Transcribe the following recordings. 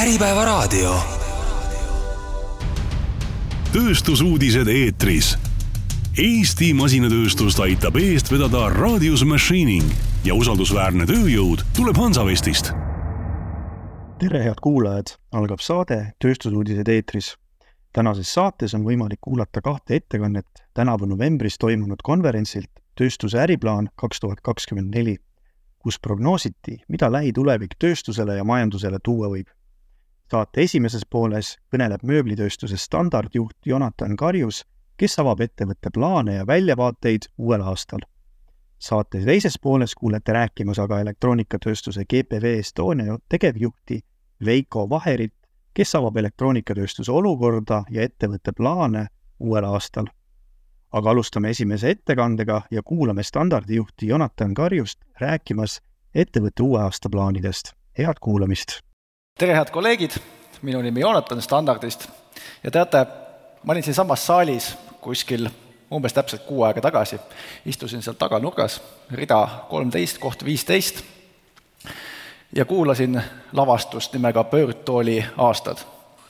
Äripäevaraadio. tööstusuudised eetris. Eesti masinatööstust aitab eest vedada Radius Machining ja usaldusväärne tööjõud tuleb Hansavestist. tere, head kuulajad, algab saade Tööstusuudised eetris. tänases saates on võimalik kuulata kahte ettekannet tänavu novembris toimunud konverentsilt Tööstuse äriplaan kaks tuhat kakskümmend neli, kus prognoositi, mida lähitulevik tööstusele ja majandusele tuua võib saate esimeses pooles kõneleb mööblitööstuse standardjuht Jonathan Karjus, kes avab ettevõtte plaane ja väljavaateid uuel aastal. saate teises pooles kuulete rääkimas aga elektroonikatööstuse GPV Estonia tegevjuhti Veiko Vaherit, kes avab elektroonikatööstuse olukorda ja ettevõtte plaane uuel aastal. aga alustame esimese ettekandega ja kuulame standardijuhti Jonathan Karjust rääkimas ettevõtte uue aasta plaanidest. head kuulamist! Tere, head kolleegid, minu nimi Joonatan Standardist. Ja teate, ma olin siinsamas saalis kuskil umbes täpselt kuu aega tagasi, istusin seal taganurgas, rida kolmteist, koht viisteist, ja kuulasin lavastust nimega Pöördtooli aastad,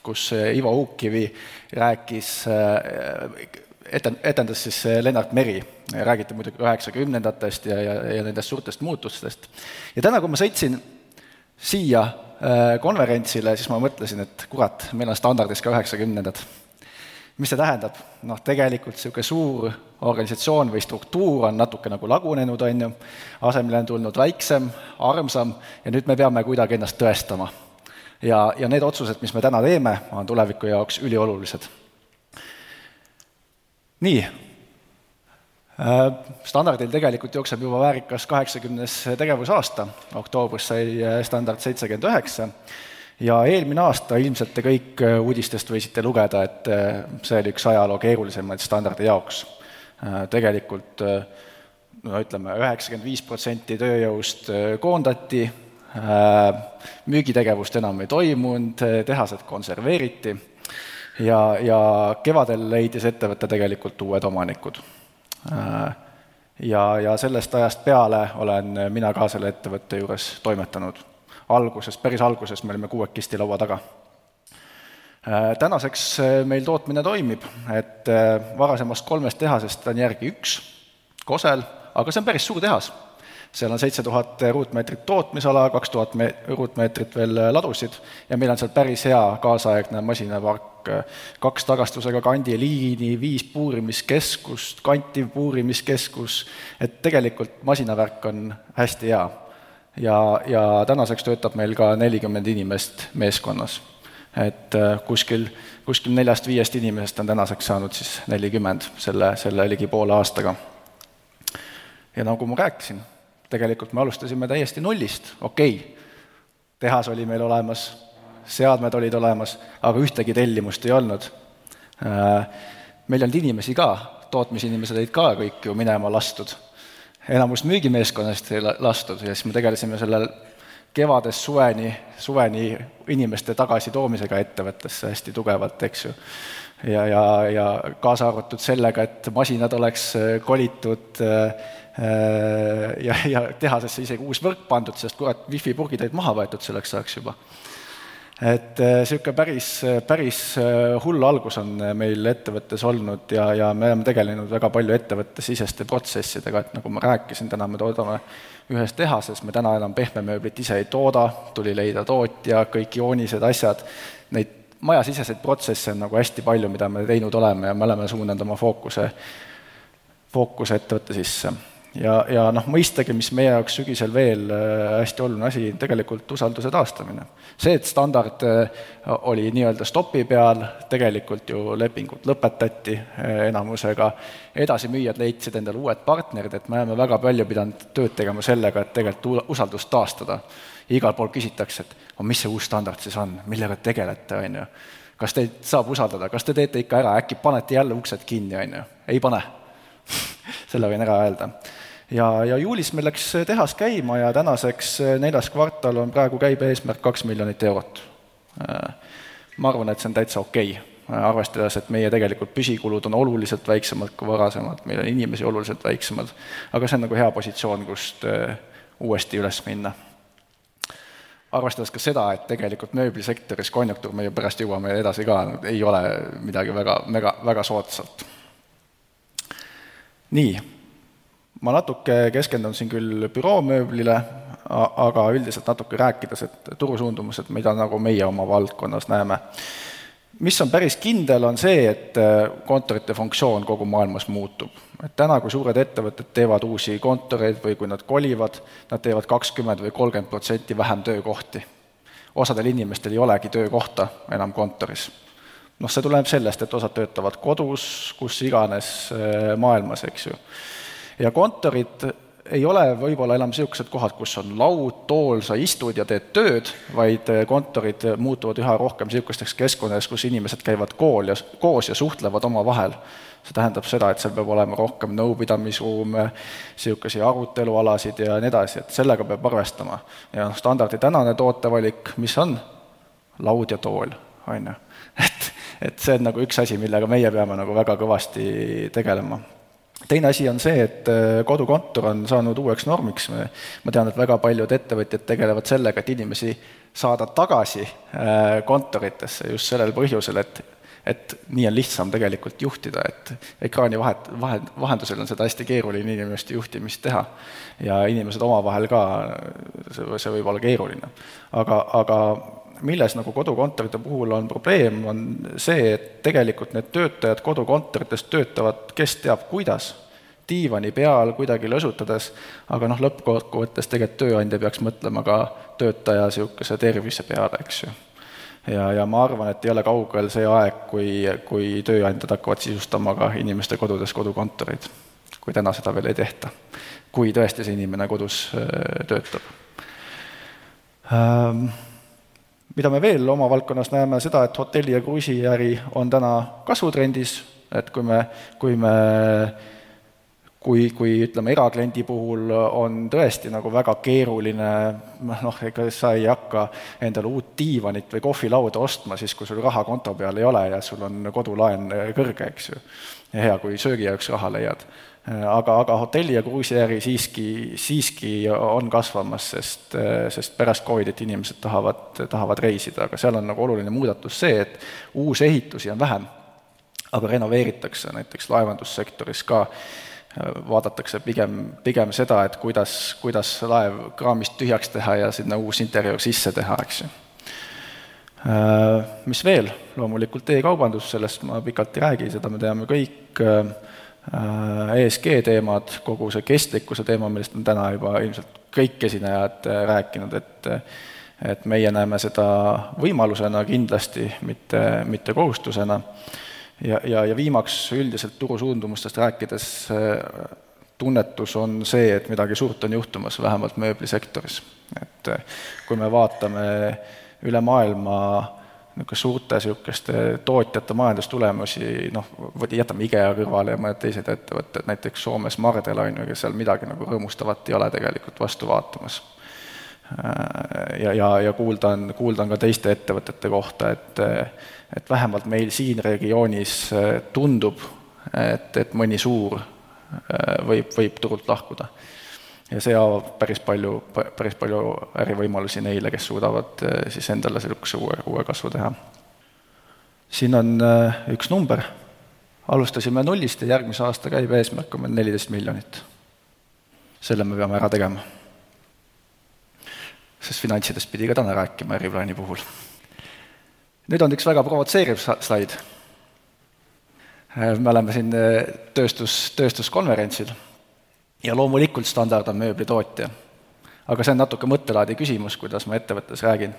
kus Ivo Uukkivi rääkis, eten-, etendas siis Lennart Meri, räägiti muidugi üheksakümnendatest ja, ja, ja nendest suurtest muutustest. ja täna, kui ma sõitsin siia konverentsile, siis ma mõtlesin, et kurat, meil on standardis ka üheksakümnendad. mis see tähendab? noh, tegelikult niisugune suur organisatsioon või struktuur on natuke nagu lagunenud, on ju, asemele on tulnud väiksem, armsam ja nüüd me peame kuidagi ennast tõestama. ja, ja need otsused, mis me täna teeme, on tuleviku jaoks üliolulised. nii Äh, standardil tegelikult jookseb juba väärikas kaheksakümnes tegevusaasta, oktoobris sai äh, standard seitsekümmend üheksa. Ja eelmine aasta ilmselt te kõik äh, uudistest võisite lugeda, et see oli üks ajaloo keerulisemaid standardi jaoks. Tegelikult no ütleme, üheksakümmend viis protsenti tööjõust koondati, müügitegevust enam ei toimunud, tehased konserveeriti. Ja, ja kevadel leidis ettevõte tegelikult uued omanikud. Äh, ja, ja sellest ajast peale olen mina ka selle ettevõtte juures toimetanud. alguses, päris alguses me olime kuuekesti laua taga. Äh, tänaseks äh, meil tootmine toimib, et varasemast kolmest tehasest on järgi üks Kosel, aga see on päris suur tehas seal on seitse tuhat ruutmeetrit tootmisala, kaks tuhat me-, ruutmeetrit veel ladusid ja meil on seal päris hea kaasaegne masinapark, kaks tagastusega kandiliini, viis puurimiskeskust, kantiv puurimiskeskus, et tegelikult masinavärk on hästi hea. ja, ja tänaseks töötab meil ka nelikümmend inimest meeskonnas. et äh, kuskil, kuskil neljast-viiest inimesest on tänaseks saanud siis nelikümmend selle, selle ligi poole aastaga. ja nagu ma rääkisin, tegelikult me alustasime täiesti nullist, okei okay,, tehas oli meil olemas, seadmed olid olemas, aga ühtegi tellimust ei olnud. Äh, meil ei olnud inimesi ka, tootmisinimesed olid ka kõik ju minema lastud. enamus müügimeeskonnast ei lastud ja siis me tegelesime sellel kevadest suveni, suveni inimeste tagasitoomisega ettevõttesse hästi tugevalt, eks ju. ja, ja, ja kaasa arvatud sellega, et masinad oleks kolitud äh, ja, ja tehasesse isegi uus võrk pandud, sest kurat, wifi purgid olid maha võetud selleks ajaks juba. et niisugune äh, päris, päris äh, hull algus on meil ettevõttes olnud ja, ja me oleme tegelenud väga palju ettevõttesiseste protsessidega, et nagu ma rääkisin, täna me toodame ühes tehases, me täna enam pehmemööblit ise ei tooda, tuli leida tootja, kõik joonised, asjad, neid majasiseseid protsesse on nagu hästi palju, mida me teinud oleme ja me oleme suunanud oma fookuse, fookuse ettevõtte sisse ja, ja noh, mõistagi, mis meie jaoks sügisel veel äh, hästi oluline asi, tegelikult usalduse taastamine. see, et standard äh, oli nii-öelda stopi peal, tegelikult ju lepingud lõpetati äh, enamusega, edasimüüjad leidsid endale uued partnerid, et me oleme väga palju pidanud tööd tegema sellega, et tegelikult usaldust taastada. igal pool küsitakse, et mis see uus standard siis on, millega tegelete, on ju. kas teid saab usaldada, kas te teete ikka ära, äkki panete jälle uksed kinni, on ju, ei pane. Selle võin ära öelda ja, ja juulis meil läks tehas käima ja tänaseks eh, neljas kvartal on praegu käibe eesmärk kaks miljonit eurot. Eh, ma arvan, et see on täitsa okei okay, arvestades, et meie tegelikult püsikulud on oluliselt väiksemad kui varasemalt, meil on inimesi oluliselt väiksemad, aga see on nagu hea positsioon, kust uuesti üles minna. arvestades ka seda, et tegelikult mööblisektoris konjunktuur, me ju pärast jõuame edasi ka, ei ole midagi väga, väga, väga soodsat. nii, ma natuke keskendun siin küll büroomööblile, aga üldiselt natuke rääkides, et turusuundumused, mida nagu meie oma valdkonnas näeme. mis on päris kindel, on see, et kontorite funktsioon kogu maailmas muutub et täna, kui suured ettevõtted teevad uusi kontoreid või kui nad kolivad, nad teevad kakskümmend või kolmkümmend protsenti vähem töökohti. osadel inimestel ei olegi töökohta enam kontoris. noh, see tuleneb sellest, et osad töötavad kodus, kus iganes äh, maailmas, eks ju. Ja kontorid ei ole võib-olla enam niisugused kohad, kus on laud, tool, sa istud ja teed tööd, vaid äh, kontorid muutuvad üha rohkem niisugusteks keskkondadeks, kus inimesed käivad kool ja, koos ja suhtlevad omavahel see tähendab seda, et seal peab olema rohkem nõupidamisruume, niisuguseid arutelualasid ja nii edasi, et sellega peab arvestama. ja noh, standardi tänane tootevalik, mis on? laud ja tool, on ju. et, et see on nagu üks asi, millega meie peame nagu väga kõvasti tegelema teine asi on see, et äh, kodukontor on saanud uueks normiks, ma tean, et väga paljud ettevõtjad tegelevad sellega, et inimesi saada tagasi äh, kontoritesse just sellel põhjusel, et et nii on lihtsam tegelikult juhtida, et ekraani vahet, vahe, vahendusel on seda hästi keeruline inimeste juhtimist teha. ja inimesed omavahel ka, see, see võib olla keeruline. aga, aga milles nagu kodukontorite puhul on probleem, on see, et tegelikult need töötajad kodukontorites töötavad kes teab kuidas, diivani peal kuidagi lõsutades, aga noh, lõppkokkuvõttes tegelikult tööandja peaks mõtlema ka töötaja niisuguse tervise peale, eks ju ja, ja ma arvan, et ei ole kaugel see aeg, kui, kui tööandjad hakkavad sisustama ka inimeste kodudes kodukontoreid, kui täna seda veel ei tehta. kui tõesti see inimene kodus äh, töötab ähm,. Mida me veel oma valdkonnas näeme, seda, et hotelli- ja kruiisiäri on täna kasvutrendis, et kui me, kui me kui, kui ütleme, erakliendi puhul on tõesti nagu väga keeruline, noh, ega sa ei hakka endale uut diivanit või kohvilauda ostma siis, kui sul raha konto peal ei ole ja sul on kodulaen kõrge, eks ju. ja hea, kui söögi jaoks raha leiad. Aga, aga hotelli- ja kruiisiäri siiski, siiski on kasvamas, sest, sest pärast Covidit inimesed tahavad, tahavad reisida, aga seal on nagu oluline muudatus see, et uusehitusi on vähem, aga renoveeritakse näiteks laevandussektoris ka. Vaadatakse pigem, pigem seda, et kuidas, kuidas laev kraamist tühjaks teha ja sinna uus interjöör sisse teha, eks ju. Äh, mis veel, loomulikult e-kaubandus, sellest ma pikalt ei räägi, seda me teame kõik, äh, ESG teemad, kogu see kestlikkuse teema, millest on täna juba ilmselt kõik esinejad äh, rääkinud, et et meie näeme seda võimalusena kindlasti, mitte, mitte kohustusena ja, ja, ja viimaks üldiselt turusuundumustest rääkides, tunnetus on see, et midagi suurt on juhtumas, vähemalt mööblisektoris. et kui me vaatame üle maailma niisugune suurte niisuguste tootjate majandustulemusi, noh, jätame IKEA kõrvale ja mõned teised ettevõtted, näiteks Soomes Mardel on ju, kes seal midagi nagu rõõmustavat ei ole tegelikult vastu vaatamas. ja, ja, ja kuulda on, kuulda on ka teiste ettevõtete kohta, et et vähemalt meil siin regioonis äh, tundub, et, et mõni suur äh, võib, võib turult lahkuda. Ja see avab päris palju, päris palju ärivõimalusi neile, kes suudavad äh, siis endale niisuguse uue, uue kasvu teha. siin on üks number, alustasime nullist ja järgmise aasta käibe eesmärk on meil neliteist miljonit. selle me peame ära tegema. sest finantsidest pidi ka täna rääkima äriplaani puhul nüüd on üks väga provotseeriv slaid. me oleme siin tööstus, tööstuskonverentsil ja loomulikult standard on mööblitootja. aga see on natuke mõttelaadi küsimus, kuidas ma ettevõttes räägin.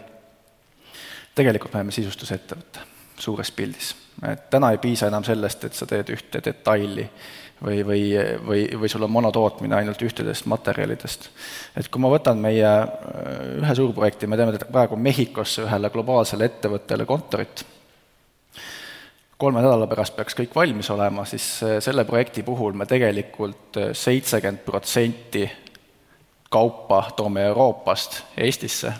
tegelikult me oleme sisustusettevõte suures pildis. et täna ei piisa enam sellest, et sa teed ühte detaili või, või, või, või sul on monotootmine ainult ühtedest materjalidest. et kui ma võtan meie äh, ühe suurprojekti, me teeme praegu Mehhikosse ühele globaalsele ettevõttele kontorit, kolme nädala pärast peaks kõik valmis olema, siis äh, selle projekti puhul me tegelikult äh, seitsekümmend protsenti kaupa toome Euroopast Eestisse,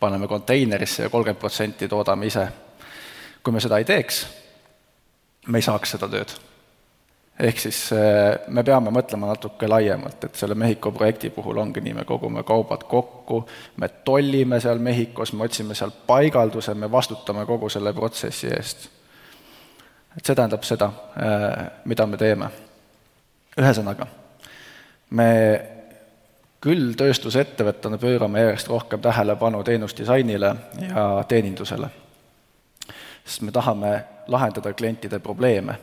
paneme konteinerisse ja kolmkümmend protsenti toodame ise. kui me seda ei teeks, me ei saaks seda tööd ehk siis äh, me peame mõtlema natuke laiemalt, et selle Mehhiko projekti puhul ongi nii, me kogume kaubad kokku, me tollime seal Mehhikos, me otsime seal paigalduse, me vastutame kogu selle protsessi eest. Et see tähendab seda, äh, mida me teeme. ühesõnaga, me küll tööstusettevõttena pöörame järjest rohkem tähelepanu teenusdisainile ja teenindusele, sest me tahame lahendada klientide probleeme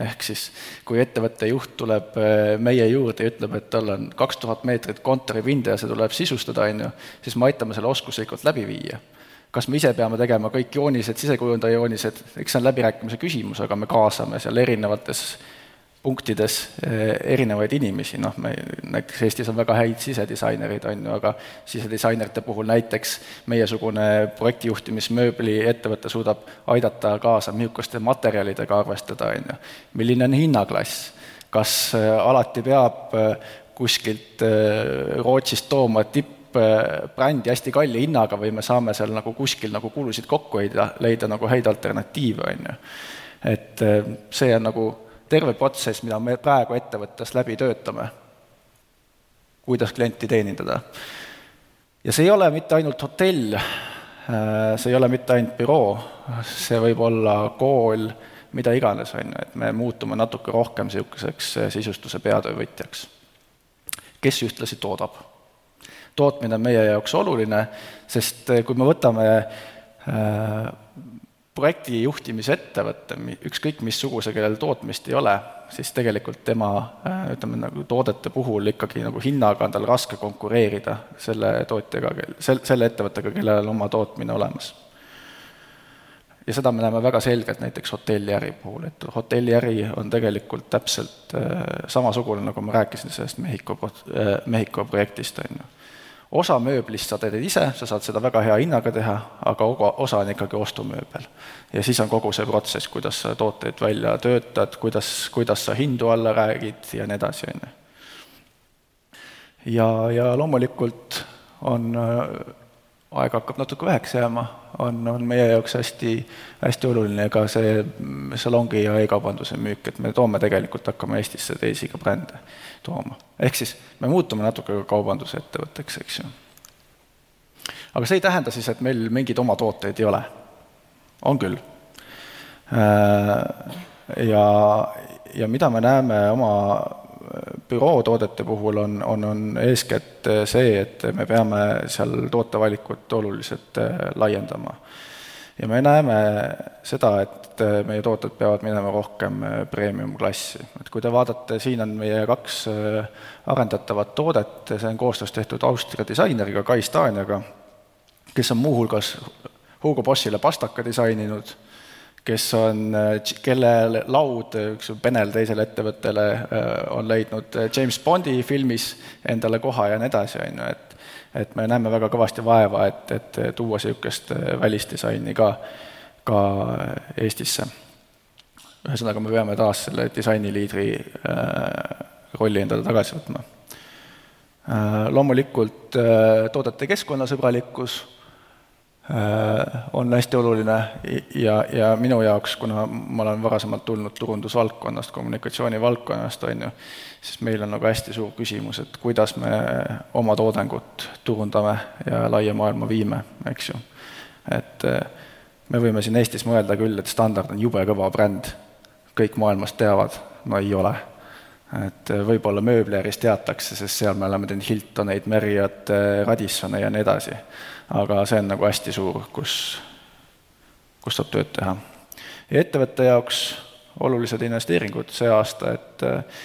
ehk siis kui ettevõtte juht tuleb äh, meie juurde ja ütleb, et tal on kaks tuhat meetrit kontoripinda ja see tuleb sisustada, on ju, siis me aitame selle oskuslikult läbi viia. Kas me ise peame tegema kõik joonised, sisekujundaja joonised, eks see on läbirääkimise küsimus, aga me kaasame seal erinevates punktides eh, erinevaid inimesi, noh, me näiteks Eestis on väga häid sisedisainereid, on ju, aga sisedisainerite puhul näiteks meiesugune projektijuhtimismööbli ettevõte suudab aidata kaasa, millisugust materjalidega arvestada, on ju. milline on hinnaklass, kas eh, alati peab eh, kuskilt Rootsist tooma tippbrändi hästi kalli hinnaga või me saame seal nagu kuskil nagu kulusid kokku hoida, leida nagu häid alternatiive, on ju. et see on nagu terve protsess, mida me praegu ettevõttes läbi töötame, kuidas klienti teenindada. ja see ei ole mitte ainult hotell, äh, see ei ole mitte ainult büroo, see võib olla kool, mida iganes, on ju, et me muutume natuke rohkem niisuguseks äh, sisustuse peatöövõtjaks, kes ühtlasi toodab. Tootmine on meie jaoks oluline, sest äh, kui me võtame projekti juhtimisettevõte, ükskõik missuguse, kellel tootmist ei ole, siis tegelikult tema äh, ütleme, nagu toodete puhul ikkagi nagu hinnaga on tal raske konkureerida selle tootjaga, sel-, selle ettevõttega, kellel on oma tootmine olemas. ja seda me näeme väga selgelt näiteks hotelliäri puhul, et hotelliäri on tegelikult täpselt samasugune, nagu ma rääkisin sellest Mehhiko, Mehhiko projektist, on ju osa mööblist sa teed ise, sa saad seda väga hea hinnaga teha, aga osa on ikkagi ostumööbel. ja siis on kogu see protsess, kuidas sa tooteid välja töötad, kuidas, kuidas sa hindu alla räägid ja nii edasi, on ju. ja, ja loomulikult on aeg hakkab natuke väheks jääma, on, on meie jaoks hästi, hästi oluline ka see salongi ja e-kaubanduse müük, et me toome tegelikult, hakkame Eestisse teisi ka brände tooma. ehk siis me muutume natuke ka kaubandusettevõtteks, eks ju. aga see ei tähenda siis, et meil mingeid oma tooteid ei ole. on küll. Äh, ja, ja mida me näeme oma bürootoodete puhul on, on, on eeskätt see, et me peame seal tootevalikut oluliselt äh, laiendama. ja me näeme seda, et äh, meie tooted peavad minema rohkem äh, premium-klassi. et kui te vaatate, siin on meie kaks arendatavat toodet, see on koostöös tehtud Austria disaineriga Kai Staniaga, kes on muuhulgas Hugo Bossile pastaka disaininud kes on, kelle laud, üks Benel teisele ettevõttele äh, on leidnud äh, James Bondi filmis endale koha ja nii edasi, on ju, et et me näeme väga kõvasti vaeva, et, et tuua niisugust äh, välisdisaini ka, ka Eestisse. ühesõnaga, me peame taas selle disainiliidri rolli endale tagasi võtma. Loomulikult toodete keskkonnasõbralikkus on hästi oluline ja, ja minu jaoks, kuna ma olen varasemalt tulnud turundusvaldkonnast, kommunikatsioonivaldkonnast, on ju, siis meil on nagu hästi suur küsimus, et kuidas me oma toodangut turundame ja laia maailma viime, eks ju. et äh, me võime siin Eestis mõelda küll, et standard on jube kõva bränd, kõik maailmas teavad, no ei ole. Et äh, võib-olla mööbliäris teatakse, sest seal me oleme teinud Hiltoneid, Marriott, Radissone ja nii edasi aga see on nagu hästi suur, kus, kus saab tööd teha. ja ettevõtte jaoks olulised investeeringud see aasta, et äh,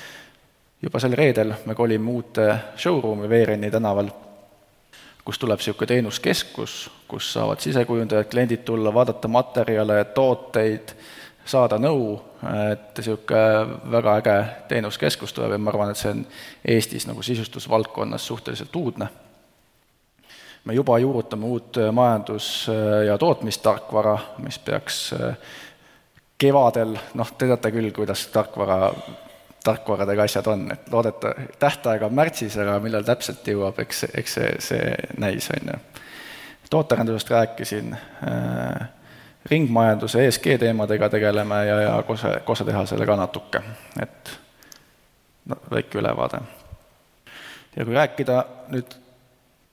juba sel reedel me kolime uute showroom'i Veereni tänaval, kus tuleb niisugune teenuskeskus, kus saavad sisekujundajad, kliendid tulla, vaadata materjale, tooteid, saada nõu, et niisugune väga äge teenuskeskus tuleb ja ma arvan, et see on Eestis nagu sisustusvaldkonnas suhteliselt uudne me juba juurutame uut äh, majandus- äh, ja tootmistarkvara, mis peaks äh, kevadel, noh, te teate küll, kuidas tarkvara, tarkvaradega asjad on, et loodeta-, tähtaeg on märtsis, aga millal täpselt jõuab, eks, eks see, see näis, on ju. tootearendusest rääkisin, ringmajanduse ESG teemadega tegeleme ja, ja kose, kosetehasele ka natuke, et no väike ülevaade. ja kui rääkida nüüd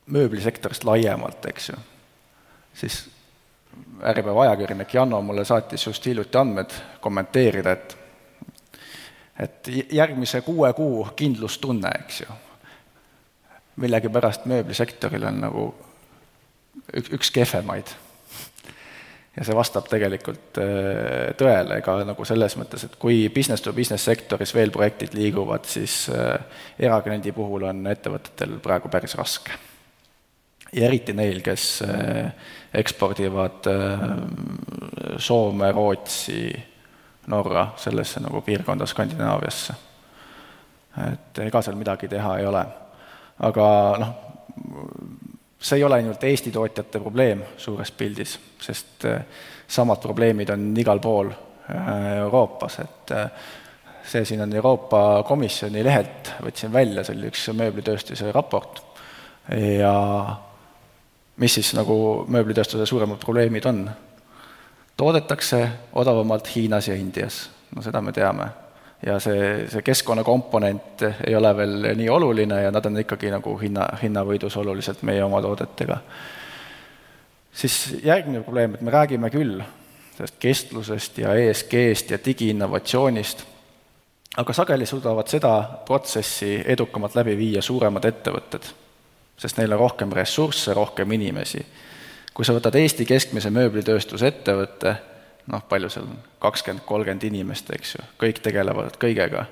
mööblisektorist laiemalt, eks ju, siis Äripäeva ajakirjanik Janno mulle saatis just hiljuti andmed kommenteerida, et et järgmise kuue kuu kindlustunne, eks ju. millegipärast mööblisektoril on nagu üks, üks kehvemaid. Ja see vastab tegelikult äh, tõele ka nagu selles mõttes, et kui business to business sektoris veel projektid liiguvad, siis äh, erakliendi puhul on ettevõtetel praegu päris raske ja eriti neil, kes äh, ekspordivad Soome, Rootsi, Norra, sellesse nagu piirkonda Skandinaaviasse. et ega seal midagi teha ei ole. aga noh, see ei ole ainult Eesti tootjate probleem suures pildis, sest äh, samad probleemid on igal pool Euroopas, et see siin on Euroopa Komisjoni lehelt, võtsin välja, see oli üks mööblitööstuse raport ja mis siis nagu mööblitööstuse suuremad probleemid on? toodetakse odavamalt Hiinas ja Indias, no seda me teame. Ja see, see keskkonnakomponent ei ole veel nii oluline ja nad on ikkagi nagu hinna, hinnavõidus oluliselt meie oma toodetega. siis järgmine probleem, et me räägime küll sellest kestlusest ja ESG-st ja digiinnovatsioonist, aga sageli suudavad seda protsessi edukamalt läbi viia suuremad ettevõtted sest neil on rohkem ressursse, rohkem inimesi. kui sa võtad Eesti keskmise mööblitööstusettevõtte, noh, palju seal on, kakskümmend, kolmkümmend inimest, eks ju, kõik tegelevad kõigega,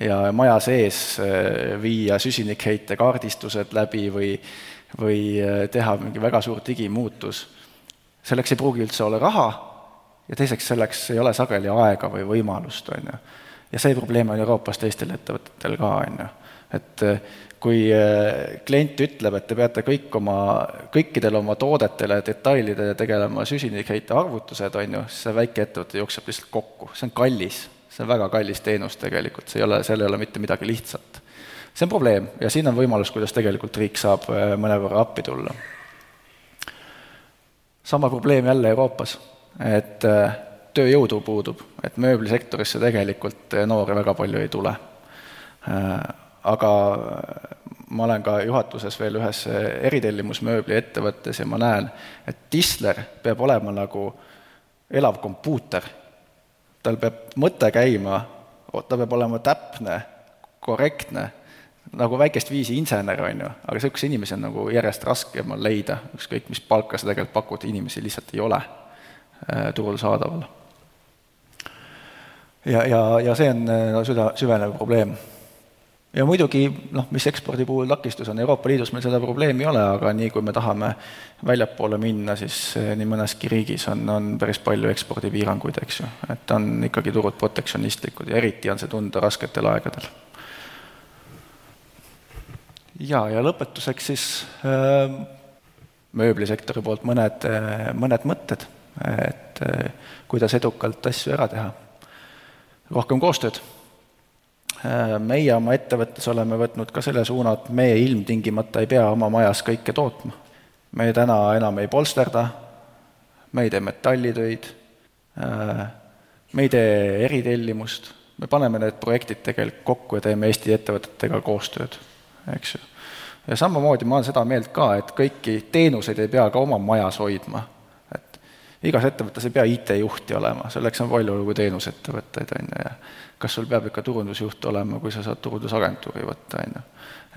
ja maja sees eh, viia süsinikheite kaardistused läbi või, või eh, teha mingi väga suur digimuutus, selleks ei pruugi üldse olla raha ja teiseks, selleks ei ole sageli aega või võimalust, on ju. ja see probleem on Euroopas teistel ettevõtetel ka, on ju. et eh, kui äh, klient ütleb, et te peate kõik oma, kõikidele oma toodetele detailidele tegelema süsinikheite arvutused, on ju, siis see väikeettevõte jookseb lihtsalt kokku, see on kallis, see on väga kallis teenus tegelikult, see ei ole, seal ei ole mitte midagi lihtsat. see on probleem ja siin on võimalus, kuidas tegelikult riik saab äh, mõnevõrra appi tulla. sama probleem jälle Euroopas, et äh, tööjõudu puudub, et mööblisektorisse tegelikult noori väga palju ei tule aga ma olen ka juhatuses veel ühes eritellimusmööbli ettevõttes ja ma näen, et tisler peab olema nagu elav kompuuter. tal peab mõte käima, ta peab olema täpne, korrektne, nagu väikest viisi insener, on ju, aga niisuguseid inimesi on nagu järjest raskemal leida, ükskõik mis palka sa tegelikult pakud, inimesi lihtsalt ei ole äh, turul saadaval. ja, ja, ja see on no, süda, süvenev probleem ja muidugi noh, mis ekspordi puhul takistus on, Euroopa Liidus meil seda probleemi ei ole, aga nii, kui me tahame väljapoole minna, siis eh, nii mõneski riigis on, on päris palju ekspordipiiranguid, eks ju. et on ikkagi turud protektsionistlikud ja eriti on see tunda rasketel aegadel. ja, ja lõpetuseks siis äh, mööblisektori poolt mõned, eh, mõned mõtted, et äh, kuidas edukalt asju ära teha. rohkem koostööd meie oma ettevõttes oleme võtnud ka selle suuna, et me ilmtingimata ei pea oma majas kõike tootma. me täna enam ei polsterda, me ei tee metallitöid, äh, me ei tee eritellimust, me paneme need projektid tegelikult kokku ja teeme Eesti ettevõtetega koostööd, eks ju. ja samamoodi ma olen seda meelt ka, et kõiki teenuseid ei pea ka oma majas hoidma, igas ettevõttes ei pea IT-juhti olema, selleks on palju nagu teenusettevõtteid, on ju, ja kas sul peab ikka turundusjuht olema, kui sa saad turundusagentuuri võtta, on ju.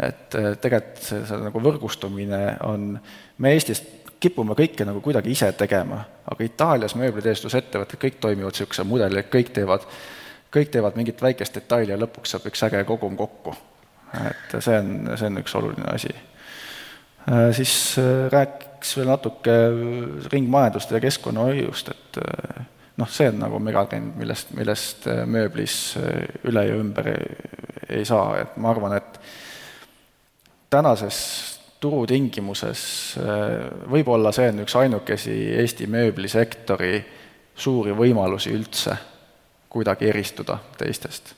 et eh, tegelikult see, see nagu võrgustumine on, me Eestis kipume kõike nagu kuidagi ise tegema, aga Itaalias mööblitööstusettevõtted kõik toimivad niisuguse mudeli, et kõik teevad, kõik teevad mingit väikest detaili ja lõpuks saab üks äge kogum kokku. et see on, see on üks oluline asi. Eh, siis eh, rääkiks veel natuke ringmajandust ja keskkonnahoiust, et noh, see on nagu megatrend, millest, millest äh, mööblis äh, üle ja ümber ei, saa, et ma arvan, et tänases turutingimuses äh, võib-olla see on üks ainukesi Eesti mööblisektori suuri võimalusi üldse kuidagi eristuda teistest.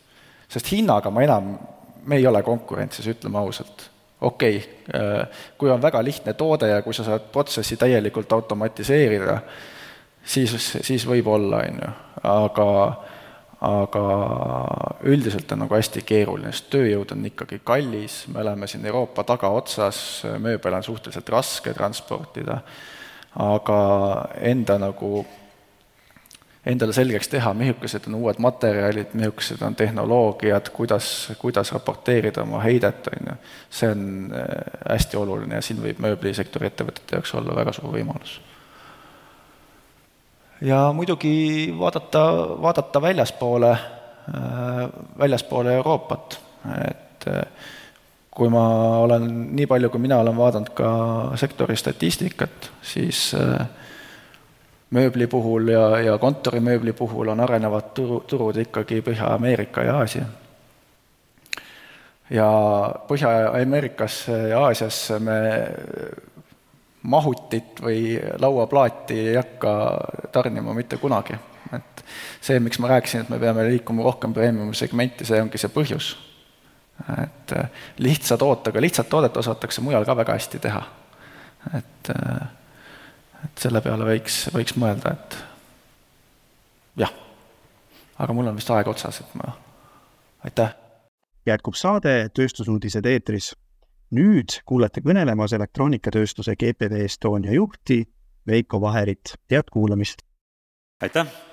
sest hinnaga ma enam, me ei ole konkurentsis, ütleme ausalt. Okei okay,, kui on väga lihtne toode ja kui sa saad protsessi täielikult automatiseerida, siis, siis võib olla, on ju, aga aga üldiselt on nagu hästi keeruline, sest tööjõud on ikkagi kallis, me oleme siin Euroopa tagaotsas, mööbel on suhteliselt raske transportida, aga enda nagu, endale selgeks teha, missugused on uued materjalid, missugused on tehnoloogiad, kuidas, kuidas raporteerida oma heidet, on ju, see on äh, hästi oluline ja siin võib mööblisektori ettevõtete jaoks olla väga suur võimalus. Ja muidugi vaadata, vaadata väljaspoole, äh, väljaspoole Euroopat, et äh, kui ma olen, nii palju kui mina olen vaadanud ka sektori statistikat, siis äh, mööbli puhul ja, ja kontorimööbli puhul on arenevad turu, turud ikkagi Põhja-Ameerika ja Aasia. ja Põhja-Ameerikasse ja Aasiasse me mahutit või lauaplaati ei hakka tarnima mitte kunagi. et see, miks ma rääkisin, et me peame liikuma rohkem premium segmenti, see ongi see põhjus. et lihtsa tootega, lihtsat toodet osatakse mujal ka väga hästi teha. et, äh, et selle peale võiks, võiks mõelda, et jah. aga mul on vist aeg otsas, et ma, aitäh. jätkub saade Tööstusuudised eetris nüüd kuulete kõnelemas elektroonikatööstuse GPV Estonia juhti Veiko Vaherit, head kuulamist! aitäh!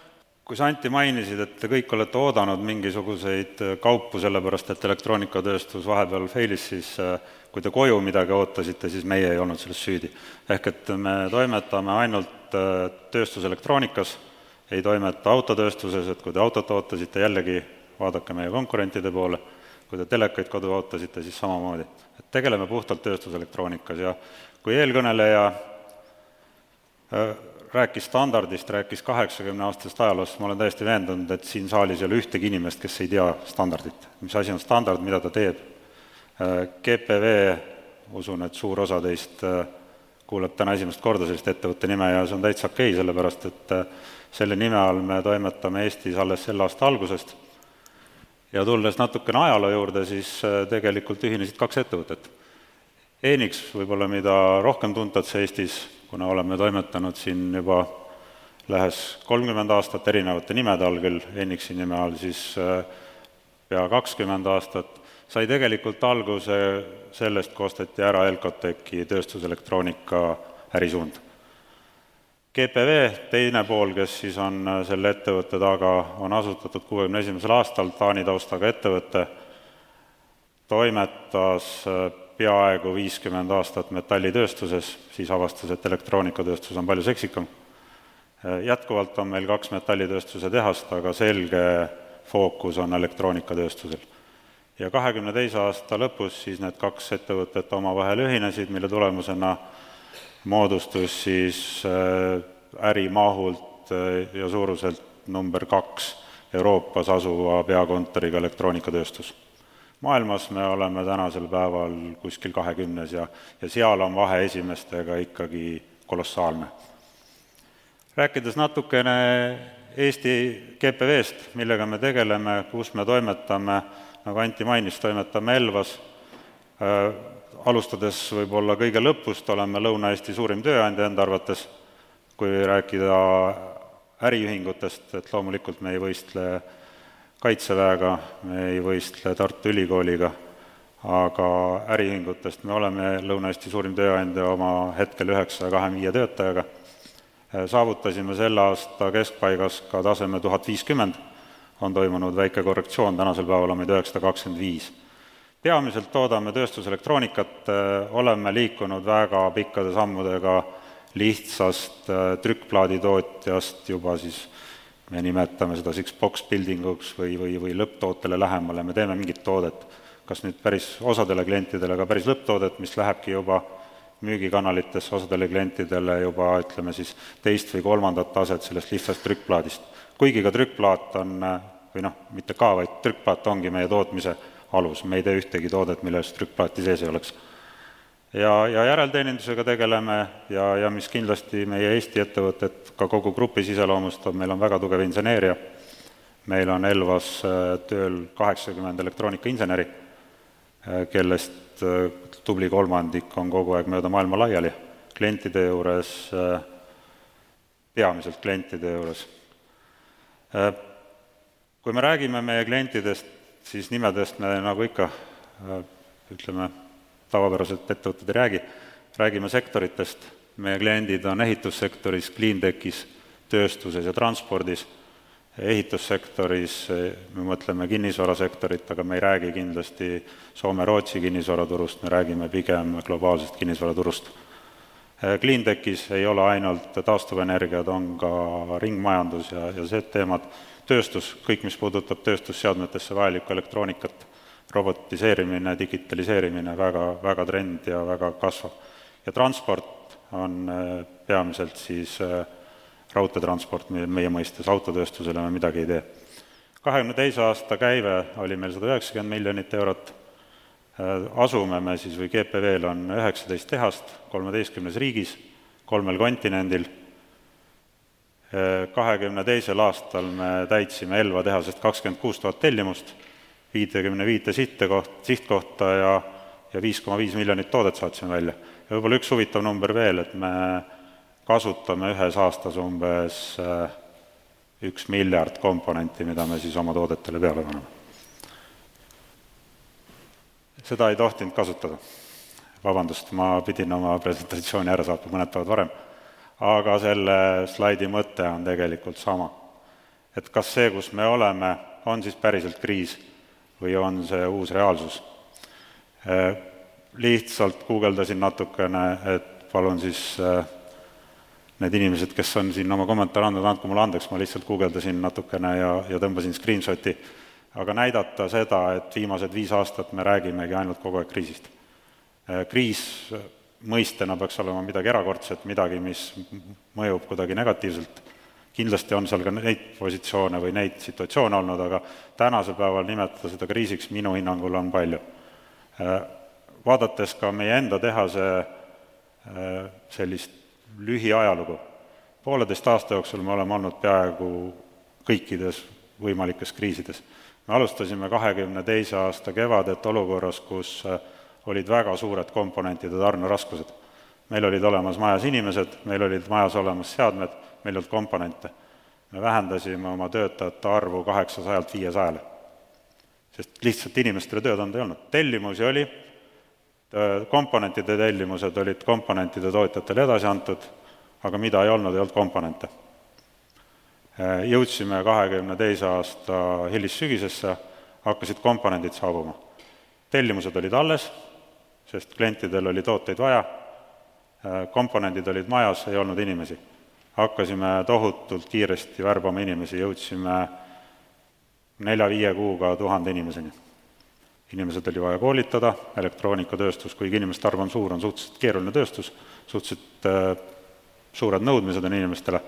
Kui sa, Anti, mainisid, et te kõik olete oodanud mingisuguseid kaupu, sellepärast et elektroonikatööstus vahepeal failis, siis äh, kui te koju midagi ootasite, siis meie ei olnud selles süüdi. ehk et me toimetame ainult äh, tööstuselektroonikas, ei toimeta autotööstuses, et kui te autot ootasite, jällegi vaadake meie konkurentide poole, kui te telekaid kodu ootasite, siis samamoodi et tegeleme puhtalt tööstuselektroonikas ja kui eelkõneleja äh, rääkis standardist, rääkis kaheksakümneaastasest ajaloost, ma olen täiesti veendunud, et siin saalis ei ole ühtegi inimest, kes ei tea standardit. mis asi on standard, mida ta teeb? Äh, GPV, usun, et suur osa teist äh, kuuleb täna esimest korda sellist ettevõtte nime ja see on täitsa okei okay,, sellepärast et selle nime all me toimetame Eestis alles selle aasta algusest ja tulles natukene ajaloo juurde, siis äh, tegelikult ühinesid kaks ettevõtet. Enix võib-olla, mida rohkem tuntakse Eestis, kuna oleme toimetanud siin juba lähes kolmkümmend aastat erinevate nimede all, küll Enixi nime all siis äh, pea kakskümmend aastat, sai tegelikult alguse sellest, kui osteti ära Elcotechi tööstuselektroonika ärisuund. GPV, teine pool, kes siis on äh, selle ettevõtte taga, on asutatud kuuekümne esimesel aastal, Taani taustaga ettevõte, toimetas äh, peaaegu viiskümmend aastat metallitööstuses, siis avastas, et elektroonikatööstus on palju seksikam. Jätkuvalt on meil kaks metallitööstuse tehast, aga selge fookus on elektroonikatööstusel. ja kahekümne teise aasta lõpus siis need kaks ettevõtet omavahel ühinesid, mille tulemusena moodustus siis äh, ärimahult äh, ja suuruselt number kaks Euroopas asuva peakontoriga elektroonikatööstus. Maailmas me oleme tänasel päeval kuskil kahekümnes ja, ja seal on vahe esimestega ikkagi kolossaalne. rääkides natukene Eesti GPV-st, millega me tegeleme, kus me toimetame, nagu Anti mainis, toimetame Elvas, äh, alustades võib-olla kõige lõpust, oleme Lõuna-Eesti suurim tööandja enda arvates, kui rääkida äriühingutest, et loomulikult me ei võistle Kaitseväega, me ei võistle Tartu Ülikooliga, aga äriühingutest me oleme Lõuna-Eesti suurim tööandja oma hetkel üheksasaja kahekümne viie töötajaga, saavutasime selle aasta keskpaigas ka taseme tuhat viiskümmend, on toimunud väike korrektsioon, tänasel päeval on meid üheksasada kakskümmend viis. Peamiselt toodame tööstuselektroonikat, äh, oleme liikunud väga pikkade sammudega lihtsast äh, trükkplaaditootjast juba siis me nimetame seda siis box building uks või, või, või lõpptootele lähemale, me teeme mingit toodet, kas nüüd päris osadele klientidele ka päris lõpptoodet, mis lähebki juba müügikanalitesse osadele klientidele juba ütleme siis teist või kolmandat taset sellest lihtsast trükkplaadist. kuigi ka trükkplaat on, või noh, mitte ka, vaid trükkplaat ongi meie tootmise alus, me ei tee ühtegi toodet, milles trükkplaati sees ei oleks. Ja, ja järelteenindusega tegeleme ja, ja mis kindlasti meie Eesti ettevõtet ka kogu grupis iseloomustab, meil on väga tugev inseneeria, meil on Elvas äh, tööl kaheksakümmend elektroonikainseneri, äh, kellest äh, tubli kolmandik on kogu aeg mööda maailma laiali, klientide juures peamiselt klientide juures. Kui me räägime meie klientidest, siis nimedest me nagu ikka ütleme, tavapäraselt ettevõtted ei räägi, räägime sektoritest, meie kliendid on ehitussektoris, cleantechis, tööstuses ja transpordis, ehitussektoris me mõtleme kinnisvarasektorit, aga me ei räägi kindlasti Soome-Rootsi kinnisvaraturust, me räägime pigem globaalsest kinnisvaraturust. Cleantechis ei ole ainult taastuvenergiad, on ka ringmajandus ja, ja see teemad, tööstus, kõik, mis puudutab tööstusseadmetesse vajalikku elektroonikat, robotiseerimine, digitaliseerimine, väga, väga trend ja väga kasvav. ja transport on peamiselt siis äh, raudteetransport meie mõistes, autotööstusele me midagi ei tee. kahekümne teise aasta käive oli meil sada üheksakümmend miljonit eurot, äh, asume me siis või GPV-l on üheksateist tehast kolmeteistkümnes riigis, kolmel kontinendil, äh, kahekümne teisel aastal me täitsime Elva tehasest kakskümmend kuus tuhat tellimust, viitekümne viite sihtekoht, sihtkohta ja ja viis koma viis miljonit toodet saatsime välja. ja võib-olla üks huvitav number veel, et me kasutame ühes aastas umbes äh, üks miljard komponenti, mida me siis oma toodetele peale paneme. seda ei tohtinud kasutada. vabandust, ma pidin oma presentatsiooni ära saatma mõned päevad varem. aga selle slaidi mõte on tegelikult sama. et kas see, kus me oleme, on siis päriselt kriis või on see uus reaalsus. Äh, lihtsalt guugeldasin natukene, et palun siis äh, need inimesed, kes on siin oma kommentaare andnud, andku mulle andeks, ma lihtsalt guugeldasin natukene ja, ja tõmbasin screenshot'i, aga näidata seda, et viimased viis aastat me räägimegi ainult kogu aeg kriisist. Äh, kriis mõistena peaks olema midagi erakordset, midagi, mis mõjub kuidagi negatiivselt, kindlasti on seal ka neid positsioone või neid situatsioone olnud, aga tänasel päeval nimetada seda kriisiks minu hinnangul on palju. Äh, vaadates ka meie enda tehase äh, sellist lühiajalugu. pooleteist aasta jooksul me oleme olnud peaaegu kõikides võimalikes kriisides. me alustasime kahekümne teise aasta kevadet olukorras, kus äh, olid väga suured komponentide tarneraskused. Meil olid olemas majas inimesed, meil olid majas olemas seadmed, meil ei olnud komponente. me vähendasime oma töötajate arvu kaheksasajalt viiesajale. sest lihtsalt inimestele tööd anda ei olnud, tellimusi oli, komponentide tellimused olid komponentide tootjatele edasi antud, aga mida ei olnud, ei olnud komponente. Jõudsime kahekümne teise aasta hilissügisesse, hakkasid komponendid saabuma. tellimused olid alles, sest klientidel oli tooteid vaja, komponendid olid majas, ei olnud inimesi. hakkasime tohutult kiiresti värbama inimesi, jõudsime nelja-viie kuuga tuhande inimeseni inimesed oli vaja koolitada, elektroonikatööstus, kuigi inimeste arv on suur, on suhteliselt keeruline tööstus, suhteliselt äh, suured nõudmised on inimestele,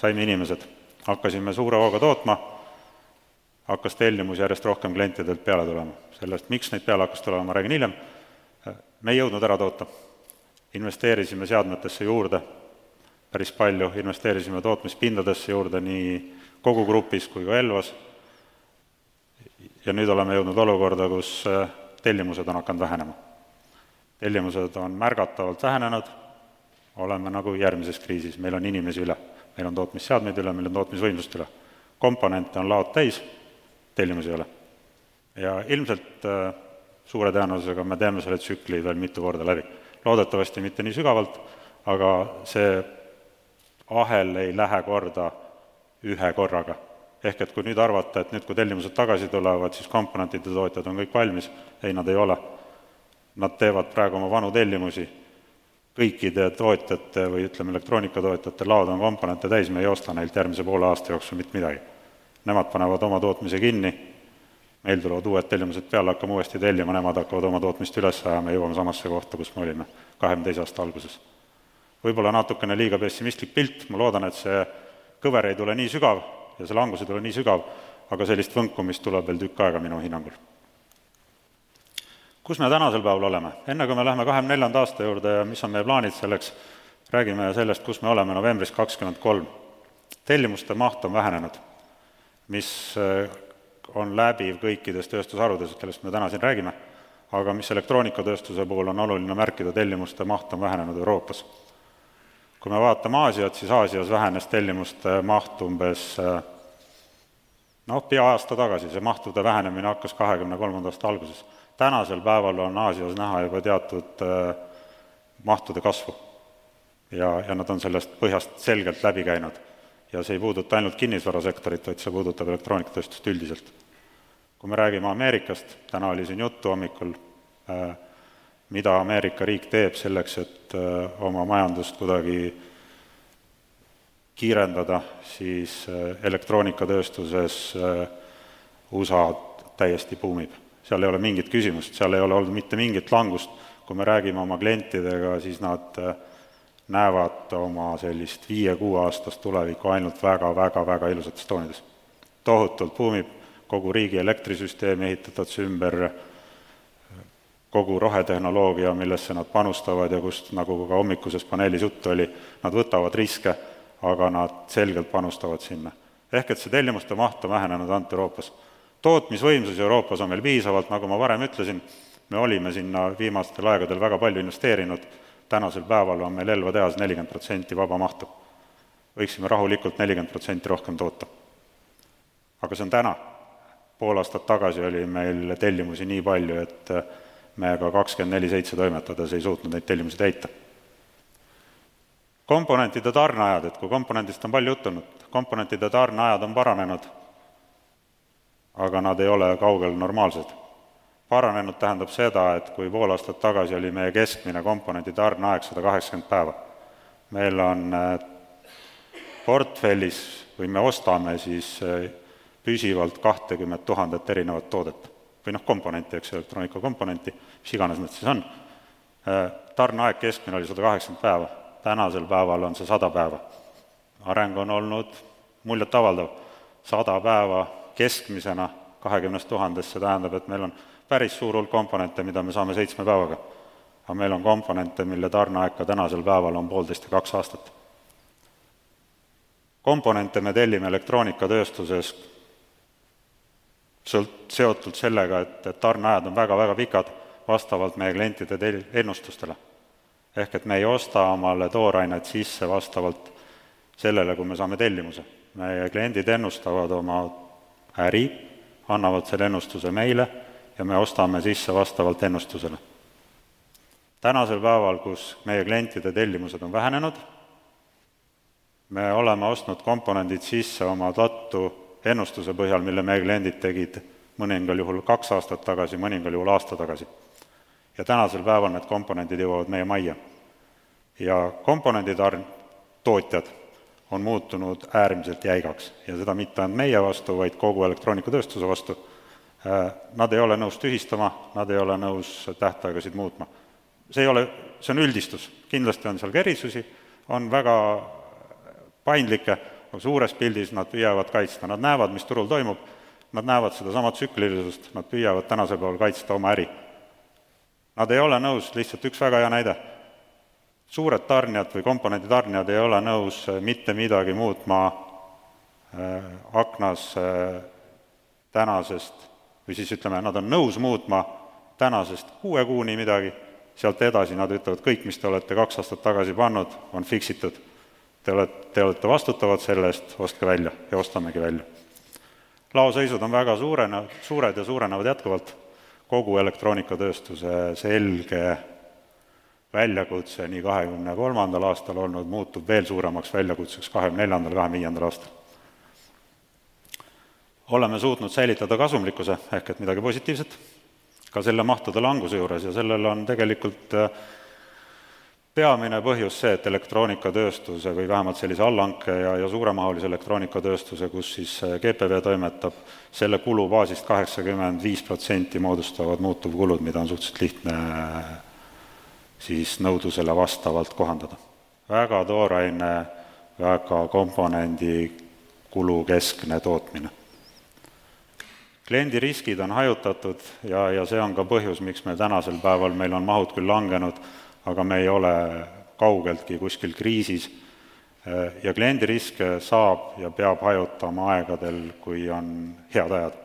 saime inimesed, hakkasime suure hooga tootma, hakkas tellimus järjest rohkem klientidelt peale tulema. sellest, miks neid peale hakkas tulema, ma räägin hiljem, me ei jõudnud ära toota. Investeerisime seadmetesse juurde päris palju, investeerisime tootmispindadesse juurde nii kogu grupis kui ka Elvas ja nüüd oleme jõudnud olukorda, kus äh, tellimused on hakanud vähenema. tellimused on märgatavalt vähenenud, oleme nagu järgmises kriisis, meil on inimesi üle, meil on tootmisseadmeid üle, meil on tootmisvõimsust üle. komponente on laod täis, tellimusi ei ole. ja ilmselt äh, suure tõenäosusega me teeme selle tsükli veel mitu korda läbi. Loodetavasti mitte nii sügavalt, aga see ahel ei lähe korda ühe korraga. Ehk et kui nüüd arvata, et nüüd, kui tellimused tagasi tulevad, siis komponentide tootjad on kõik valmis, ei, nad ei ole. Nad teevad praegu oma vanu tellimusi, kõikide tootjate või ütleme, elektroonikatootjate laod on komponente täis, me ei osta neilt järgmise poole aasta jooksul mitte midagi. Nemad panevad oma tootmise kinni, meil tulevad uued tellimused peale, hakkame uuesti tellima, nemad hakkavad oma tootmist üles ajama ja jõuame samasse kohta, kus me olime kahekümne teise aasta alguses. võib-olla natukene liiga pessimistlik pilt, ma loodan, et see kõver ei tule nii sügav, ja see langus ei tule nii sügav, aga sellist võnkumist tuleb veel tükk aega minu hinnangul. kus me tänasel päeval oleme? enne, kui me läheme kahekümne neljanda aasta juurde ja mis on meie plaanid selleks, räägime sellest, kus me oleme novembris kakskümmend kolm. tellimuste maht on vähenenud, mis on läbiv kõikides tööstusharudes, kellest me täna siin räägime, aga mis elektroonikatööstuse puhul on oluline märkida, tellimuste maht on vähenenud Euroopas kui me vaatame Aasiat, siis Aasias vähenes tellimuste maht umbes noh, pea aasta tagasi, see mahtude vähenemine hakkas kahekümne kolmanda aasta alguses. tänasel päeval on Aasias näha juba teatud äh, mahtude kasvu. ja, ja nad on sellest põhjast selgelt läbi käinud. Ja see ei puuduta ainult kinnisvarasektorit, vaid see puudutab elektroonikatööstust üldiselt. kui me räägime Ameerikast, täna oli siin juttu hommikul äh,, mida Ameerika riik teeb selleks, et äh, oma majandust kuidagi kiirendada, siis äh, elektroonikatööstuses äh, USA täiesti buumib. seal ei ole mingit küsimust, seal ei ole olnud mitte mingit langust, kui me räägime oma klientidega, siis nad näevad oma sellist viie-kuueaastast tulevikku ainult väga-väga-väga ilusates toonides. tohutult buumib, kogu riigi elektrisüsteem ehitatakse ümber kogu rohetehnoloogia, millesse nad panustavad ja kust, nagu ka hommikuses paneelis juttu oli, nad võtavad riske, aga nad selgelt panustavad sinna. ehk et see tellimuste maht on vähenenud ainult Euroopas. tootmisvõimsusi Euroopas on meil piisavalt, nagu ma varem ütlesin, me olime sinna viimastel aegadel väga palju investeerinud, tänasel päeval on meil Elva tehas nelikümmend protsenti vaba mahtu. võiksime rahulikult nelikümmend protsenti rohkem toota. aga see on täna. pool aastat tagasi oli meil tellimusi nii palju, et me ka kakskümmend neli seitse toimetades ei suutnud neid tellimusi täita. komponentide tarneajad, et kui komponendist on palju juttu olnud, komponentide tarneajad on paranenud, aga nad ei ole kaugel normaalsed. Paranenud tähendab seda, et kui pool aastat tagasi oli meie keskmine komponendi tarneaeg sada kaheksakümmend päeva, meil on äh, portfellis või me ostame siis äh, püsivalt kahtekümmet tuhandet erinevat toodet või noh, komponenti, eks elektroonikakomponenti, mis iganes nad siis on, äh, tarneaeg keskmine oli sada kaheksakümmend päeva, tänasel päeval on see sada päeva. areng on olnud muljetavaldav, sada päeva keskmisena kahekümnest tuhandest, see tähendab, et meil on päris suur hulk komponente, mida me saame seitsme päevaga. aga meil on komponente, mille tarneaeg ka tänasel päeval on poolteist ja kaks aastat. komponente me tellime elektroonikatööstuses sõlt-, seotud sellega, et, et tarneajad on väga-väga pikad, vastavalt meie klientide tel-, ennustustele. ehk et me ei osta omale toorainet sisse vastavalt sellele, kui me saame tellimuse. meie kliendid ennustavad oma äri, annavad selle ennustuse meile ja me ostame sisse vastavalt ennustusele. tänasel päeval, kus meie klientide tellimused on vähenenud, me oleme ostnud komponendid sisse oma tattu ennustuse põhjal, mille meie kliendid tegid mõningal juhul kaks aastat tagasi, mõningal juhul aasta tagasi. ja tänasel päeval need komponendid jõuavad meie majja. ja komponenditarn-, tootjad on muutunud äärmiselt jäigaks ja seda mitte ainult meie vastu, vaid kogu elektroonikatööstuse vastu. Äh, nad ei ole nõus tühistama, nad ei ole nõus tähtaegasid muutma. see ei ole, see on üldistus, kindlasti on seal ka erisusi, on väga paindlikke suures pildis nad püüavad kaitsta, nad näevad, mis turul toimub, nad näevad sedasama tsüklilisust, nad püüavad tänasel päeval kaitsta oma äri. Nad ei ole nõus, lihtsalt üks väga hea näide, suured tarnijad või komponenditarnijad ei ole nõus äh, mitte midagi muutma äh, aknas äh, tänasest või siis ütleme, nad on nõus muutma tänasest kuue kuuni midagi, sealt edasi nad ütlevad, kõik, mis te olete kaks aastat tagasi pannud, on fix itud Te olete, te olete vastutavad selle eest, ostke välja ja ostamegi välja. laoseisud on väga suurene, suured ja suurenevad jätkuvalt, kogu elektroonikatööstuse selge väljakutse nii kahekümne kolmandal aastal olnud, muutub veel suuremaks väljakutseks kahekümne neljandal, kahekümne viiendal aastal. Oleme suutnud säilitada kasumlikkuse, ehk et midagi positiivset, ka selle mahtude languse juures ja sellel on tegelikult äh, peamine põhjus see, et elektroonikatööstuse või vähemalt sellise allhanke ja, ja suuremahulise elektroonikatööstuse, kus siis äh, GPV toimetab, selle kulubaasist kaheksakümmend viis protsenti moodustavad muutuvkulud, mida on suhteliselt lihtne äh, siis nõudlusele vastavalt kohandada. väga tooraine, väga komponendi kulukeskne tootmine. Kliendi riskid on hajutatud ja, ja see on ka põhjus, miks meil tänasel päeval, meil on mahud küll langenud, aga me ei ole kaugeltki kuskil kriisis ja kliendiriske saab ja peab hajutama aegadel, kui on head ajad.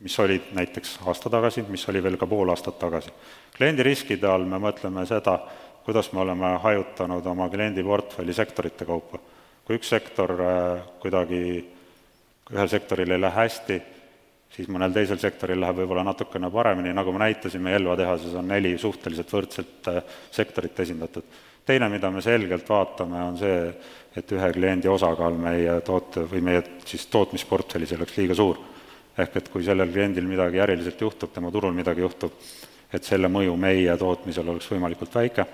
mis olid näiteks aasta tagasi, mis oli veel ka pool aastat tagasi. kliendiriskide all me mõtleme seda, kuidas me oleme hajutanud oma kliendiportfelli sektorite kaupa. kui üks sektor äh, kuidagi, ühel sektoril ei lähe hästi, siis mõnel teisel sektoril läheb võib-olla natukene paremini, nagu me näitasime, Elva tehases on neli suhteliselt võrdset äh, sektorit esindatud. teine, mida me selgelt vaatame, on see, et ühe kliendi osakaal meie toote või meie siis tootmisportfellis oleks liiga suur. ehk et kui sellel kliendil midagi äriliselt juhtub, tema turul midagi juhtub, et selle mõju meie tootmisel oleks võimalikult väike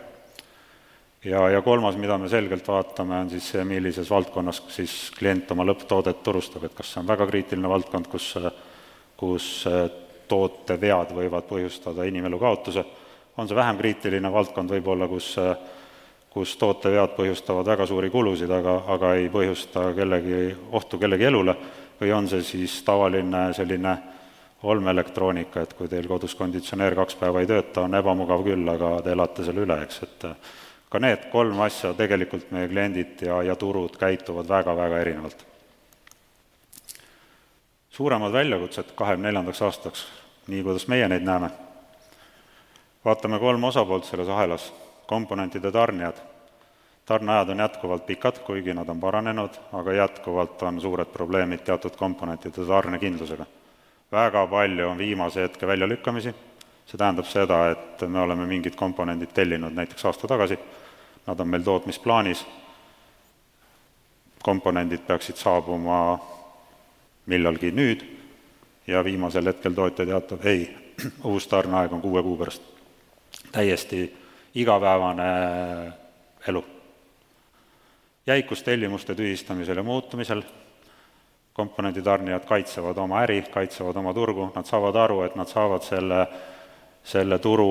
ja, ja kolmas, mida me selgelt vaatame, on siis see, millises valdkonnas siis klient oma lõpptoodet turustab, et kas see on väga kriitiline valdkond, kus, kus tootevead võivad põhjustada inimelu kaotuse, on see vähem kriitiline valdkond võib-olla, kus, kus tootevead põhjustavad väga suuri kulusid, aga, aga ei põhjusta kellegi, ohtu kellegi elule, või on see siis tavaline selline olmeelektroonika, et kui teil kodus konditsioneer kaks päeva ei tööta, on ebamugav küll, aga te elate selle üle, eks, et ka need kolm asja tegelikult meie kliendid ja, ja turud käituvad väga-väga erinevalt. Suuremad väljakutsed kahekümne neljandaks aastaks, nii kuidas meie neid näeme, vaatame kolm osapoolt selles ahelas, komponentide tarnijad, tarneajad on jätkuvalt pikad, kuigi nad on paranenud, aga jätkuvalt on suured probleemid teatud komponentide tarnekindlusega. väga palju on viimase hetke väljalükkamisi. See tähendab seda, et me oleme mingid komponendid tellinud näiteks aasta tagasi, nad on meil tootmisplaanis, komponendid peaksid saabuma millalgi nüüd ja viimasel hetkel tootja teatab, ei, uus tarneaeg on kuue kuu pärast. täiesti igapäevane elu. jäikus tellimuste tühistamisel ja muutumisel, komponenditarnijad kaitsevad oma äri, kaitsevad oma turgu, nad saavad aru, et nad saavad selle selle turu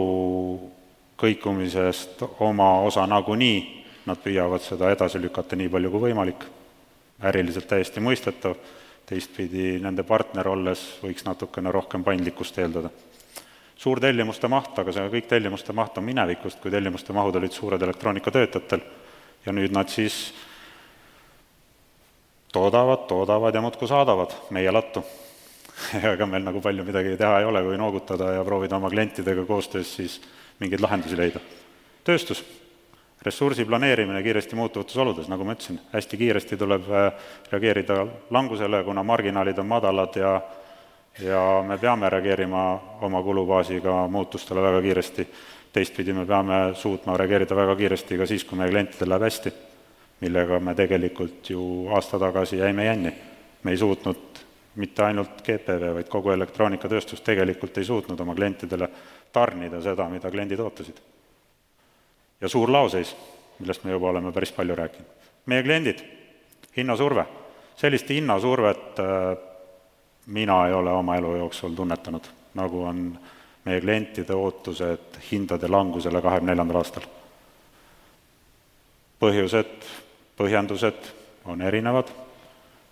kõikumisest oma osa nagunii, nad püüavad seda edasi lükata nii palju kui võimalik, äriliselt täiesti mõistetav, teistpidi nende partner olles võiks natukene rohkem paindlikkust eeldada. suur tellimuste maht, aga see kõik tellimuste maht on minevikust, kui tellimuste mahud olid suured elektroonikatöötajatel ja nüüd nad siis toodavad, toodavad ja muudkui saadavad meie lattu ega meil nagu palju midagi teha ei ole, kui noogutada ja proovida oma klientidega koostöös siis mingeid lahendusi leida. tööstus, ressursi planeerimine kiiresti muutuvates oludes, nagu ma ütlesin, hästi kiiresti tuleb äh, reageerida langusele, kuna marginaalid on madalad ja ja me peame reageerima oma kulubaasiga muutustele väga kiiresti, teistpidi me peame suutma reageerida väga kiiresti ka siis, kui meie klientidel läheb hästi, millega me tegelikult ju aasta tagasi jäime jänni. me ei suutnud mitte ainult GPV, vaid kogu elektroonikatööstus tegelikult ei suutnud oma klientidele tarnida seda, mida kliendid ootasid. Ja suur laoseis, millest me juba oleme päris palju rääkinud. meie kliendid, hinnasurve, sellist hinnasurvet äh, mina ei ole oma elu jooksul tunnetanud, nagu on meie klientide ootused hindade langusele kahekümne neljandal aastal. põhjused, põhjendused on erinevad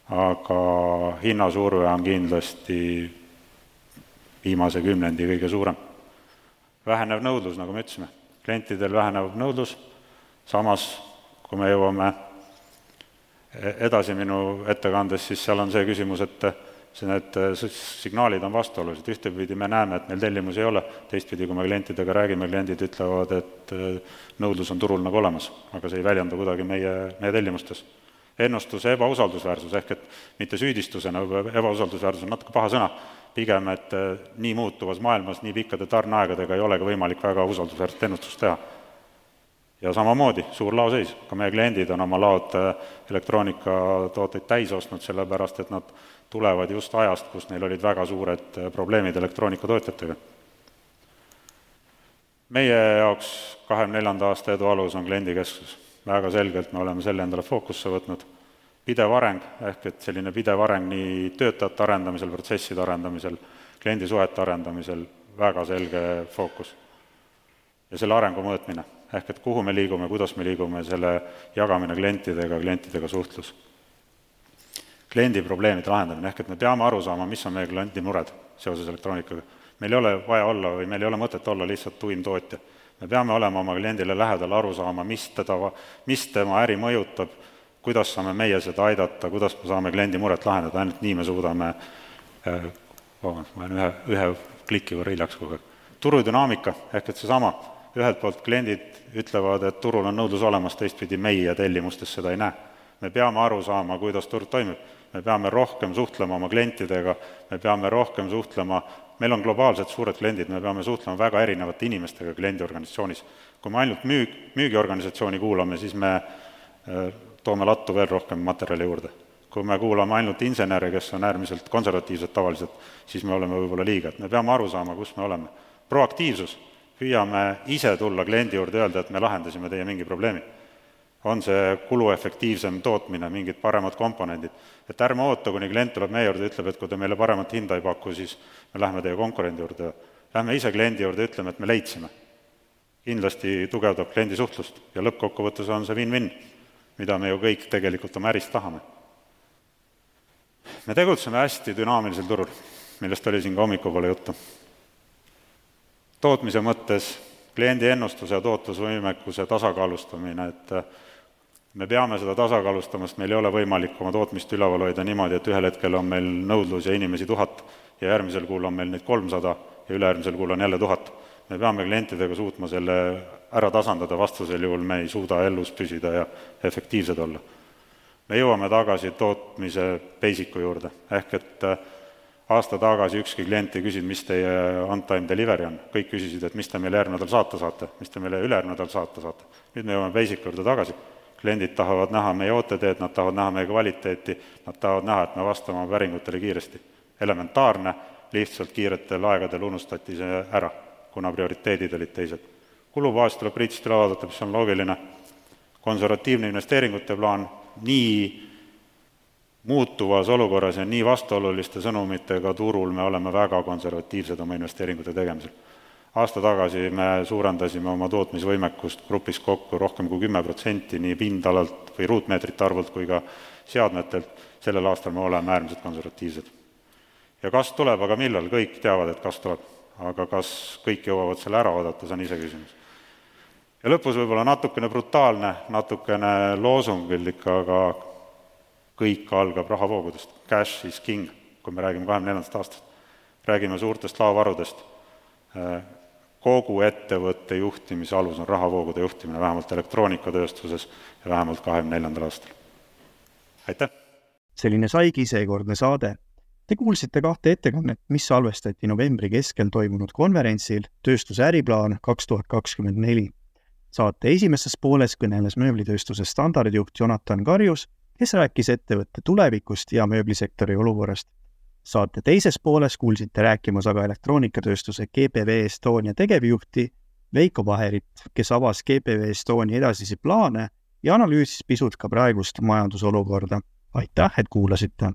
aga hinnasurve on kindlasti viimase kümnendi kõige suurem. vähenev nõudlus, nagu me ütlesime, klientidel vähenev nõudlus, samas kui me jõuame edasi minu ettekandes, siis seal on see küsimus, et see, need signaalid on vastuolulised, ühtepidi me näeme, et meil tellimusi ei ole, teistpidi, kui me klientidega räägime, kliendid ütlevad, et nõudlus on turul nagu olemas, aga see ei väljendu kuidagi meie, meie tellimustes. Ennustuse ebausaldusväärsus, ehk et mitte süüdistusena, ebausaldusväärsus on natuke paha sõna, pigem et äh, nii muutuvas maailmas nii pikkade tarneaegadega ei olegi võimalik väga usaldusväärset ennustust teha. ja samamoodi, suur laoseis, ka meie kliendid on oma laod äh, elektroonikatooteid täis ostnud, sellepärast et nad tulevad just ajast, kus neil olid väga suured äh, probleemid elektroonikatootjatega. meie jaoks kahekümne neljanda aasta edu alus on kliendikesksus väga selgelt me oleme selle endale fookusse võtnud, pidev areng, ehk et selline pidev areng nii töötajate arendamisel, protsesside arendamisel, kliendisuhete arendamisel, väga selge fookus. ja selle arengu mõõtmine, ehk et kuhu me liigume, kuidas me liigume, selle jagamine klientidega, klientidega suhtlus. kliendi probleemide lahendamine, ehk et me peame aru saama, mis on meie kliendi mured seoses elektroonikaga. meil ei ole vaja olla või meil ei ole mõtet olla lihtsalt tuim tootja me peame olema oma kliendile lähedal, aru saama, mis teda, mis tema äri mõjutab, kuidas saame meie seda aidata, kuidas me saame kliendi muret lahendada, ainult nii me suudame vabandust, ma olen ühe, ühe kliki võrra hiljaks kogu aeg, turudünaamika, ehk et seesama, ühelt poolt kliendid ütlevad, et turul on nõudlus olemas, teistpidi meie tellimustes seda ei näe. me peame aru saama, kuidas turg toimib, me peame rohkem suhtlema oma klientidega, me peame rohkem suhtlema, meil on globaalselt suured kliendid, me peame suhtlema väga erinevate inimestega kliendiorganisatsioonis. kui me ainult müük, müügiorganisatsiooni kuulame, siis me äh, toome lattu veel rohkem materjali juurde. kui me kuulame ainult insenere, kes on äärmiselt konservatiivsed tavaliselt, siis me oleme võib-olla liiga, et me peame aru saama, kus me oleme. proaktiivsus püüame ise tulla kliendi juurde, öelda, et me lahendasime teie mingi probleemi. on see kuluefektiivsem tootmine, mingid paremad komponendid, et ärme oota, kuni klient tuleb meie juurde ja ütleb, et kui te meile paremat hinda ei paku, siis me läheme teie konkurendi juurde. Lähme ise kliendi juurde ja ütleme, et me leidsime. kindlasti tugevdab kliendi suhtlust ja lõppkokkuvõttes on see win-win, mida me ju kõik tegelikult oma äris tahame. me tegutseme hästi dünaamilisel turul, millest oli siin ka hommikupoole juttu tootmise mõttes kliendi ennustuse ja tootlusvõimekuse tasakaalustamine, et äh, me peame seda tasakaalustama, sest meil ei ole võimalik oma tootmist üleval hoida niimoodi, et ühel hetkel on meil nõudlus ja inimesi tuhat ja järgmisel kuul on meil neid kolmsada ja ülejärgmisel kuul on jälle tuhat. me peame klientidega suutma selle ära tasandada, vastasel juhul me ei suuda elus püsida ja efektiivsed olla. me jõuame tagasi tootmise basic'u juurde, ehk et äh, aasta tagasi ükski klient ei küsinud, mis teie on-time delivery on, kõik küsisid, et mis te meile järgmine nädal saata saate, mis te meile ülejärgmine nädal saata saate. nüüd me jõuame basic juurde tagasi, kliendid tahavad näha meie OTD-d, nad tahavad näha meie kvaliteeti, nad tahavad näha, et me vastame oma päringutele kiiresti. elementaarne, lihtsalt kiiretel aegadel unustati see ära, kuna prioriteedid olid teised. Kulubaas tuleb Priitist üle vaadata, mis on loogiline, konservatiivne investeeringute plaan, nii muutuvas olukorras ja nii vastuoluliste sõnumitega turul me oleme väga konservatiivsed oma investeeringute tegemisel. aasta tagasi me suurendasime oma tootmisvõimekust grupis kokku rohkem kui kümme protsenti nii pindalalt või ruutmeetrite arvult kui ka seadmetelt, sellel aastal me oleme äärmiselt konservatiivsed. ja kas tuleb, aga millal, kõik teavad, et kas tuleb. aga kas kõik jõuavad selle ära oodata, see on iseküsimus. Ja lõpus võib-olla natukene brutaalne, natukene loosunglik, aga kõik algab rahavoogudest, cash is king, kui me räägime kahekümne neljandast aastast. räägime suurtest laovarudest, kogu ettevõtte juhtimise alus on rahavoogude juhtimine, vähemalt elektroonikatööstuses ja vähemalt kahekümne neljandal aastal. aitäh! selline saigi seekordne saade. Te kuulsite kahte ettekannet, mis salvestati novembri keskel toimunud konverentsil Tööstuse äriplaan kaks tuhat kakskümmend neli. Saate esimeses pooles kõneles mööblitööstuse standardjuht Jonathan Karjus kes rääkis ettevõtte tulevikust ja mööblisektori olukorrast. saate teises pooles kuulsite rääkimas aga elektroonikatööstuse GPV Estonia tegevjuhti Veiko Vaherit, kes avas GPV Estonia edasisi plaane ja analüüsis pisut ka praegust majandusolukorda. aitäh, et kuulasite!